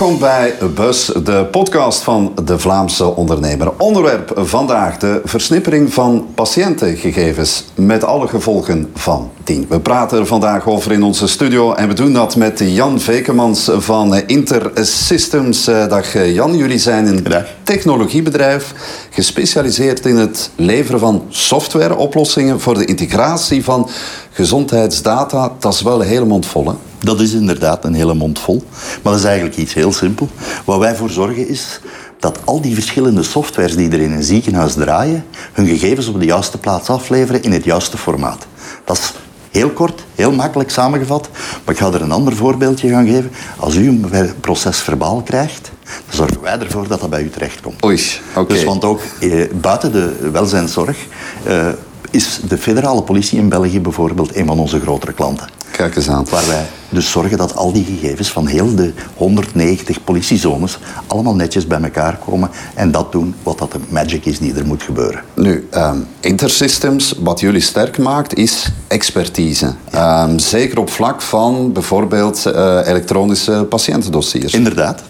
Welkom bij Bus, de podcast van de Vlaamse ondernemer. Onderwerp vandaag de versnippering van patiëntengegevens met alle gevolgen van dien. We praten er vandaag over in onze studio en we doen dat met Jan Vekemans van Intersystems. Dag Jan, jullie zijn een technologiebedrijf gespecialiseerd in het leveren van softwareoplossingen voor de integratie van gezondheidsdata. Dat is wel een hele mond vol, hè? Dat is inderdaad een hele mond vol. Maar dat is eigenlijk iets heel simpel. Wat wij voor zorgen is dat al die verschillende softwares die er in een ziekenhuis draaien, hun gegevens op de juiste plaats afleveren in het juiste formaat. Dat is heel kort, heel makkelijk samengevat. Maar ik ga er een ander voorbeeldje gaan geven. Als u een proces verbaal krijgt, dan zorgen wij ervoor dat dat bij u terechtkomt. Oei, oké. Dus want ook eh, buiten de welzijnszorg eh, is de federale politie in België bijvoorbeeld een van onze grotere klanten. Kijk eens aan. Waar wij dus zorgen dat al die gegevens van heel de 190 politiezones allemaal netjes bij elkaar komen en dat doen wat dat de magic is die er moet gebeuren. Nu, um, Intersystems, wat jullie sterk maakt, is expertise. Um, zeker op vlak van bijvoorbeeld uh, elektronische patiëntendossiers. Inderdaad.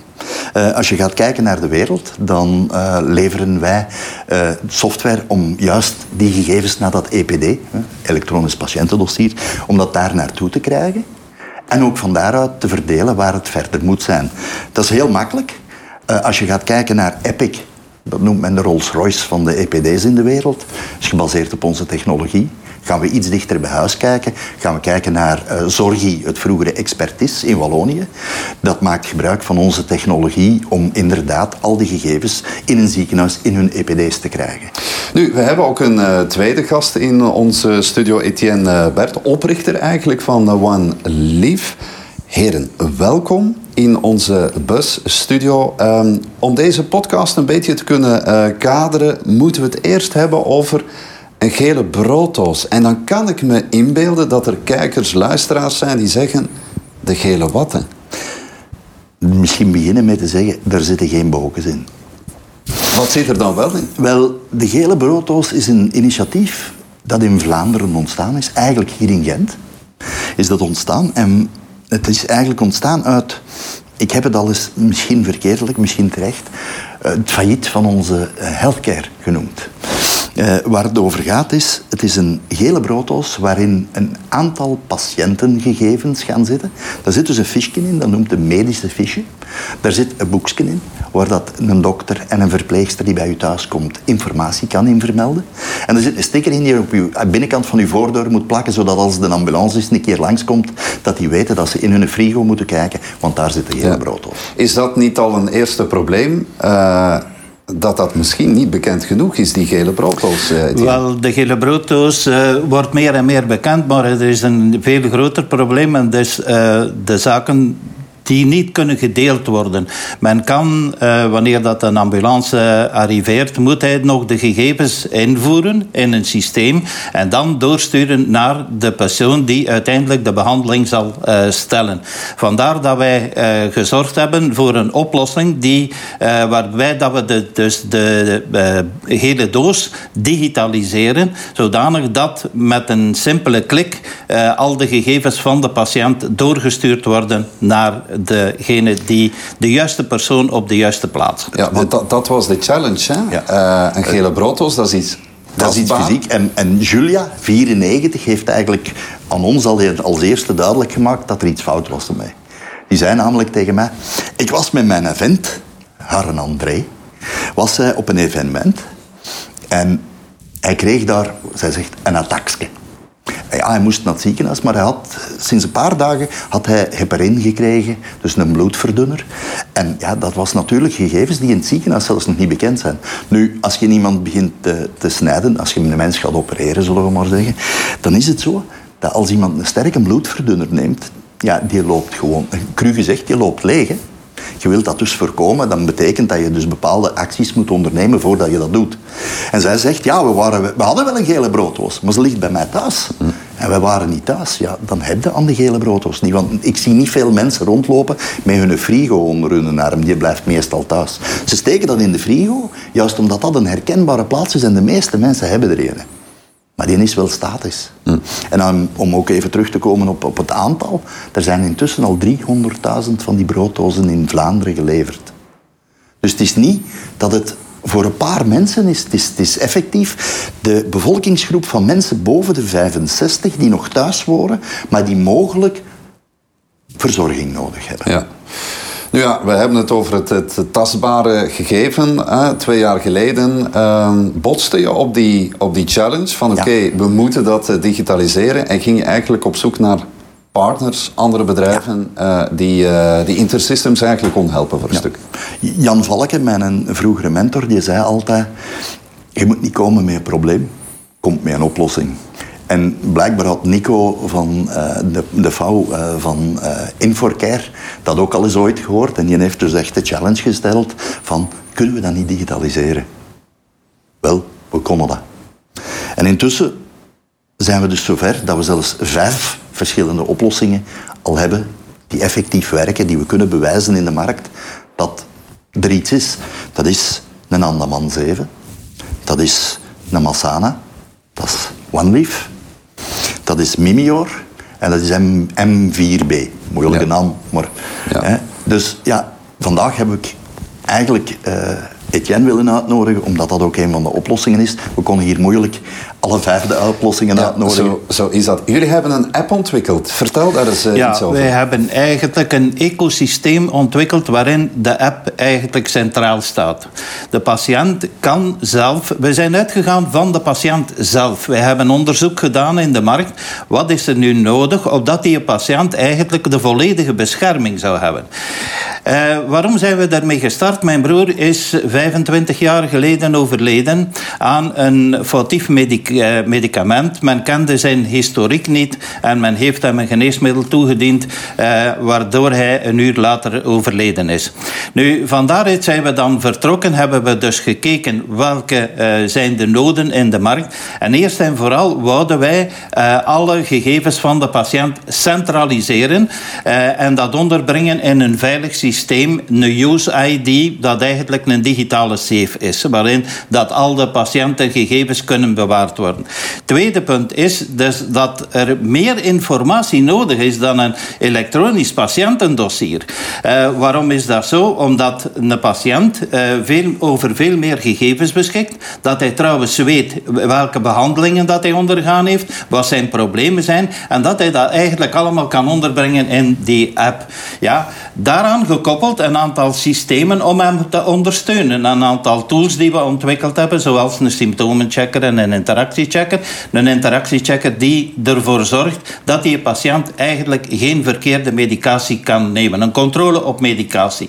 Uh, als je gaat kijken naar de wereld, dan uh, leveren wij uh, software om juist die gegevens naar dat EPD, elektronisch patiëntendossier, om dat daar naartoe te krijgen. En ook van daaruit te verdelen waar het verder moet zijn. Dat is heel makkelijk. als je gaat kijken naar Epic, dat noemt men de Rolls-Royce van de EPD's in de wereld, is gebaseerd op onze technologie. Gaan we iets dichter bij huis kijken? Gaan we kijken naar uh, Zorgi, het vroegere Expertis in Wallonië? Dat maakt gebruik van onze technologie om inderdaad al die gegevens in een ziekenhuis in hun EPD's te krijgen. Nu, we hebben ook een uh, tweede gast in onze studio, Etienne uh, Bert, oprichter eigenlijk van One Leaf. Heren, welkom in onze busstudio. Um, om deze podcast een beetje te kunnen kaderen, moeten we het eerst hebben over een gele brooddoos. En dan kan ik me inbeelden dat er kijkers, luisteraars zijn die zeggen: de gele watten. Misschien beginnen met te zeggen: er zitten geen bokens in. Wat zit er dan wel in? Wel, de gele brooddoos is een initiatief dat in Vlaanderen ontstaan is, eigenlijk hier in Gent. Is dat ontstaan en het is eigenlijk ontstaan uit ik heb het al eens misschien verkeerdelijk, misschien terecht, het failliet van onze healthcare genoemd. Uh, waar het over gaat is, het is een gele brooddoos waarin een aantal patiëntengegevens gaan zitten. Daar zit dus een fiche in, dat noemt een medische fiche. Daar zit een boekje in, waar dat een dokter en een verpleegster die bij u thuis komt informatie kan in vermelden. En er zit een sticker in die je op uw binnenkant van uw voordeur moet plakken, zodat als de ambulance eens een keer langskomt, dat die weten dat ze in hun frigo moeten kijken, want daar zit de gele ja. brooddoos. Is dat niet al een eerste probleem? Uh dat dat misschien niet bekend genoeg is, die gele brooddoos. Uh, Wel, de gele brooddoos uh, wordt meer en meer bekend, maar er is een veel groter probleem. En dus de zaken die niet kunnen gedeeld worden. Men kan, uh, wanneer dat een ambulance arriveert, moet hij nog de gegevens invoeren in een systeem en dan doorsturen naar de persoon die uiteindelijk de behandeling zal uh, stellen. Vandaar dat wij uh, gezorgd hebben voor een oplossing die, waarbij dat we de, dus de, de hele doos digitaliseren, zodanig dat met een simpele klik al de gegevens van de patiënt doorgestuurd worden naar degene die de juiste persoon op de juiste plaats Ja, want dat, dat was de challenge. Hè? Ja. Uh, een gele brooddoos, dat is iets. Dat is iets fysiek. En, en Julia, 94, heeft eigenlijk aan ons al als eerste duidelijk gemaakt dat er iets fout was ermee. Die zei namelijk tegen mij: Ik was met mijn event, haar en André, was zij op een evenement. En hij kreeg daar, zij zegt, een attackje. Ja, hij moest naar het ziekenhuis, maar hij had, sinds een paar dagen had hij heparin gekregen, dus een bloedverdunner. En ja, dat was natuurlijk gegevens die in het ziekenhuis zelfs nog niet bekend zijn. Nu, als je iemand begint te, te snijden, als je een mens gaat opereren, zullen we maar zeggen, dan is het zo dat als iemand een sterke bloedverdunner neemt, ja, die loopt gewoon, cru gezegd, die loopt leeg. Je wilt dat dus voorkomen, dan betekent dat je dus bepaalde acties moet ondernemen voordat je dat doet. En zij zegt, ja, we, waren, we hadden wel een gele brooddoos, maar ze ligt bij mij thuis. En wij waren niet thuis. Ja, dan heb je aan de gele brooddoos niet. Want ik zie niet veel mensen rondlopen met hun frigo onder hun arm. Die blijft meestal thuis. Ze steken dat in de frigo, juist omdat dat een herkenbare plaats is en de meeste mensen hebben er een. Maar die is wel statisch. Hm. En dan, om ook even terug te komen op, op het aantal. Er zijn intussen al 300.000 van die brooddozen in Vlaanderen geleverd. Dus het is niet dat het voor een paar mensen is. Het is, het is effectief de bevolkingsgroep van mensen boven de 65 die nog thuis wonen, maar die mogelijk verzorging nodig hebben. Ja. Nu ja, we hebben het over het, het tastbare gegeven. Hè. Twee jaar geleden uh, botste je op die, op die challenge van oké, we moeten dat eh, digitaliseren. En ging je eigenlijk op zoek naar partners, andere bedrijven uh, die, uh, die Intersystems eigenlijk kon helpen voor een stuk. Jan Valken, mijn vroegere mentor, die zei altijd: je moet niet komen met een probleem, komt met een oplossing. En blijkbaar had Nico van uh, de, de vouw uh, van uh, Inforcare dat ook al eens ooit gehoord. En die heeft dus echt de challenge gesteld van, kunnen we dat niet digitaliseren? Wel, we konden dat. En intussen zijn we dus zover dat we zelfs vijf verschillende oplossingen al hebben die effectief werken, die we kunnen bewijzen in de markt dat er iets is. Dat is een Andaman 7, dat is een Massana, dat is OneLeaf, dat is Mimior en dat is M M4B. Moeilijke ja. naam, maar... Ja. Hè? Dus ja, vandaag heb ik eigenlijk uh, Etienne willen uitnodigen, omdat dat ook een van de oplossingen is. We konden hier moeilijk alle vijf de oplossingen ja, uitnodigen. Zo, zo, is dat. Jullie hebben een app ontwikkeld. Vertel daar eens uh, ja, iets over. Wij hebben eigenlijk een ecosysteem ontwikkeld waarin de app eigenlijk centraal staat. De patiënt kan zelf... We zijn uitgegaan van de patiënt zelf. Wij hebben onderzoek gedaan in de markt. Wat is er nu nodig opdat die patiënt eigenlijk de volledige bescherming zou hebben? Uh, waarom zijn we daarmee gestart? Mijn broer is 25 jaar geleden overleden aan een foutief medic medicament. Men kende zijn historiek niet en men heeft hem een geneesmiddel toegediend, uh, waardoor hij een uur later overleden is. Nu, van daaruit zijn we dan vertrokken, hebben we dus gekeken welke uh, zijn de noden in de markt. En eerst en vooral wouden wij uh, alle gegevens van de patiënt centraliseren en dat onderbrengen in een veilig systeem, een use-ID, dat eigenlijk een digitale safe is, waarin dat al de patiëntengegevens kunnen bewaard worden. Tweede punt is dus dat er meer informatie nodig is dan een elektronisch patiëntendossier. Uh, waarom is dat zo? Omdat een patiënt uh, veel, over veel meer gegevens beschikt, dat hij trouwens weet welke behandelingen dat hij ondergaan heeft, wat zijn problemen zijn en dat hij dat eigenlijk allemaal kan onderbrengen in die app. Ja, daaraan gekoppeld een aantal systemen om hem te ondersteunen. Een aantal tools die we ontwikkeld hebben, zoals een symptomenchecker en een interactiechecker. Een interactiechecker die ervoor zorgt dat die patiënt eigenlijk geen verkeerde medicatie kan nemen. Een controle op medicatie.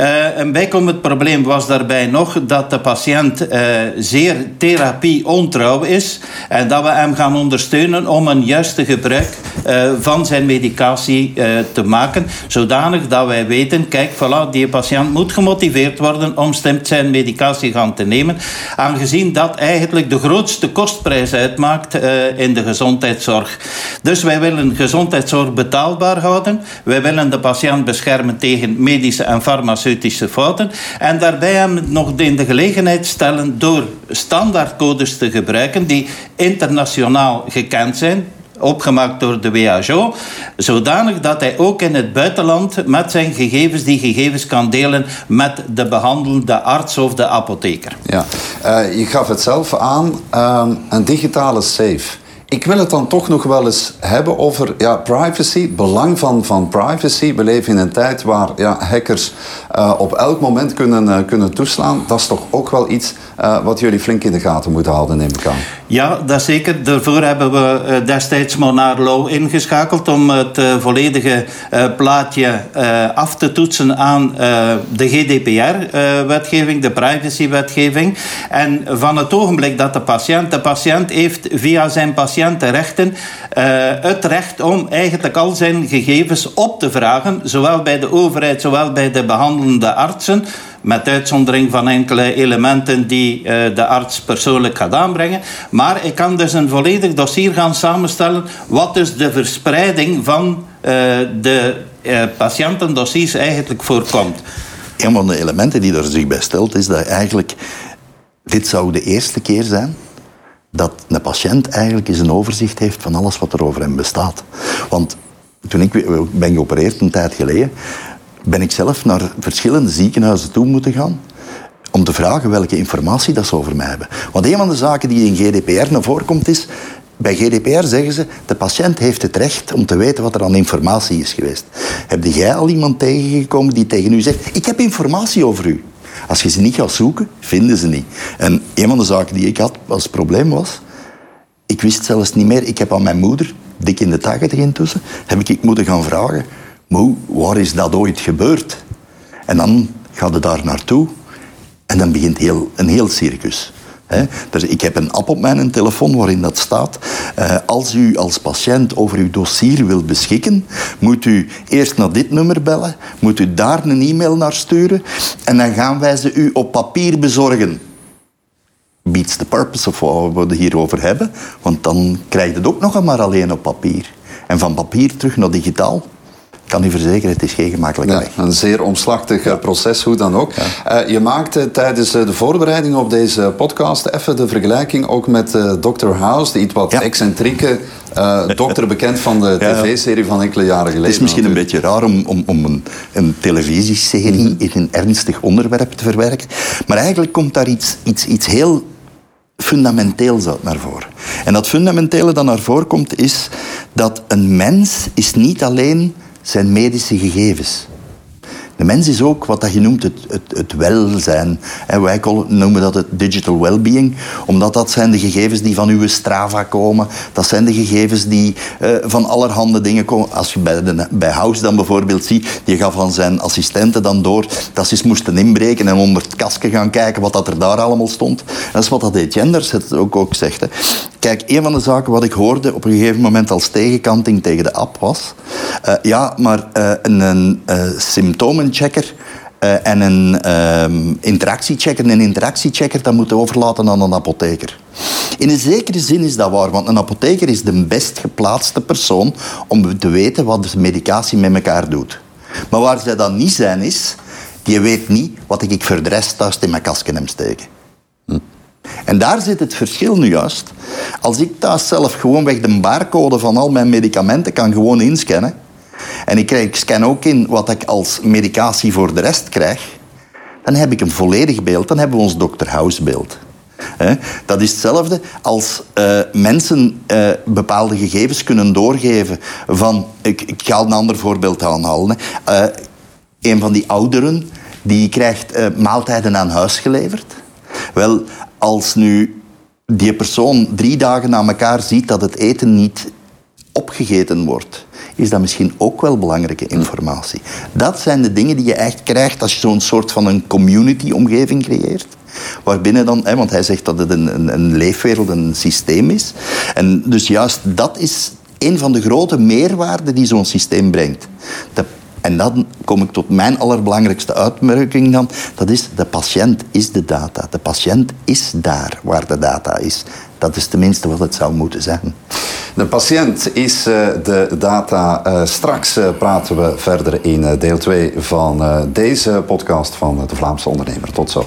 Uh, een bijkomend probleem was daarbij nog dat de patiënt uh, zeer therapie-ontrouw is en dat we hem gaan ondersteunen om een juiste gebruik uh, van zijn medicatie te maken, zodanig dat wij weten, kijk, voilà, die patiënt moet gemotiveerd worden om zijn medicatie gaan te nemen, aangezien dat eigenlijk de grootste kostprijs uitmaakt uh, in de gezondheidszorg. Dus wij willen gezondheidszorg betaalbaar houden. Wij willen de patiënt beschermen tegen medische en farmaceutische fouten. En daarbij hem nog in de gelegenheid stellen door standaardcodes te gebruiken die internationaal gekend zijn opgemaakt door de WHO, zodanig dat hij ook in het buitenland met zijn gegevens die gegevens kan delen met de behandelende arts of de apotheker. Ja, uh, je gaf het zelf aan, uh, een digitale safe. Ik wil het dan toch nog wel eens hebben over ja, privacy, belang van, van privacy. We leven in een tijd waar ja, hackers uh, op elk moment kunnen, uh, kunnen toeslaan. Dat is toch ook wel iets uh, wat jullie flink in de gaten moeten houden, neem ik aan. Ja, dat zeker. Daarvoor hebben we destijds Monar Law ingeschakeld om het volledige plaatje af te toetsen aan de GDPR-wetgeving, de privacy-wetgeving. En van het ogenblik dat de patiënt, de patiënt heeft via zijn uh, het recht om eigenlijk al zijn gegevens op te vragen, zowel bij de overheid, zowel bij de behandelende artsen, met uitzondering van enkele elementen die uh, de arts persoonlijk gaat aanbrengen. Maar ik kan dus een volledig dossier gaan samenstellen wat dus de verspreiding van uh, de patiëntendossiers eigenlijk voorkomt. Een van de elementen die er zich bij stelt is dat eigenlijk dit zou de eerste keer zijn dat een patiënt eigenlijk eens een overzicht heeft van alles wat er over hem bestaat. Want toen ik ben geopereerd een tijd geleden, ben ik zelf naar verschillende ziekenhuizen toe moeten gaan om te vragen welke informatie dat ze over mij hebben. Want een van de zaken die in GDPR naar voren komt is... Bij GDPR zeggen ze, de patiënt heeft het recht om te weten wat er aan informatie is geweest. Heb jij al iemand tegengekomen die tegen u zegt, ik heb informatie over u? Als je ze niet gaat zoeken, vinden ze niet. En een van de zaken die ik had als probleem was, ik wist zelfs niet meer, ik heb aan mijn moeder, dik in de tachtig intussen, heb ik moeten gaan vragen, waar is dat ooit gebeurd? En dan gaat het daar naartoe en dan begint heel, een heel circus. Dus ik heb een app op mijn telefoon waarin dat staat. Uh, als u als patiënt over uw dossier wilt beschikken, moet u eerst naar dit nummer bellen, moet u daar een e-mail naar sturen en dan gaan wij ze u op papier bezorgen. Beats the purpose of wat we het hierover hebben, want dan krijg je het ook nog maar alleen op papier. En van papier terug naar digitaal kan u verzekeren, het is geen gemakkelijke Een zeer omslachtig eh, proces, hoe dan ook. Uh, je maakte tijdens eh, de voorbereiding op deze podcast even de vergelijking ook met uh, Dr. House, de iets wat excentrieke dokter bekend van de tv-serie van enkele jaren geleden. Het is misschien een beetje raar om, om, om een, een televisieserie mhm. in een ernstig onderwerp te verwerken, maar eigenlijk komt daar iets, iets, iets heel fundamenteels uit naar voren. En dat fundamentele dat naar voren komt is dat een mens is niet alleen zijn medische gegevens. De mens is ook wat dat je noemt het, het, het welzijn. En wij noemen dat het digital well-being, omdat dat zijn de gegevens die van uw Strava komen. Dat zijn de gegevens die uh, van allerhande dingen komen. Als je bij, de, bij House dan bijvoorbeeld ziet, die gaf van zijn assistenten dan door dat ze eens moesten inbreken en onder het kastje gaan kijken wat dat er daar allemaal stond. Dat is wat dat Genders het ook, ook zegt. Hè. Kijk, een van de zaken wat ik hoorde op een gegeven moment als tegenkanting tegen de app was... Uh, ja, maar uh, een, een symptomen checker uh, en een uh, interactiechecker. Een interactiechecker dat moeten overlaten aan een apotheker. In een zekere zin is dat waar, want een apotheker is de best geplaatste persoon om te weten wat de medicatie met elkaar doet. Maar waar zij dan niet zijn is, die weet niet wat ik voor de thuis in mijn kastje hem steken. Hm. En daar zit het verschil nu juist. Als ik thuis zelf gewoonweg de barcode van al mijn medicamenten kan gewoon inscannen en ik, scan ook in wat ik als medicatie voor de rest krijg, dan heb ik een volledig beeld. Dan hebben we ons Dr. House beeld. Dat is hetzelfde als uh, mensen uh, bepaalde gegevens kunnen doorgeven van... Ik, ga een ander voorbeeld aanhalen. Uh, een van die ouderen die krijgt maaltijden aan huis geleverd. Wel, als nu die persoon drie dagen na elkaar ziet dat het eten niet opgegeten wordt is dat misschien ook wel belangrijke informatie. Dat zijn de dingen die je echt krijgt als je zo'n soort van een community-omgeving creëert. Waarbinnen dan, hè, want hij zegt dat het een, een, een leefwereld, een systeem is. En dus juist dat is een van de grote meerwaarden die zo'n systeem brengt. De en dan kom ik tot mijn allerbelangrijkste uitmerking dan. Dat is, de patiënt is de data. De patiënt is daar waar de data is. Dat is tenminste wat het zou moeten zijn. De patiënt is uh, de data. Uh, straks uh, praten we verder in deel 2 van deze podcast van de Vlaamse ondernemer. Tot zo.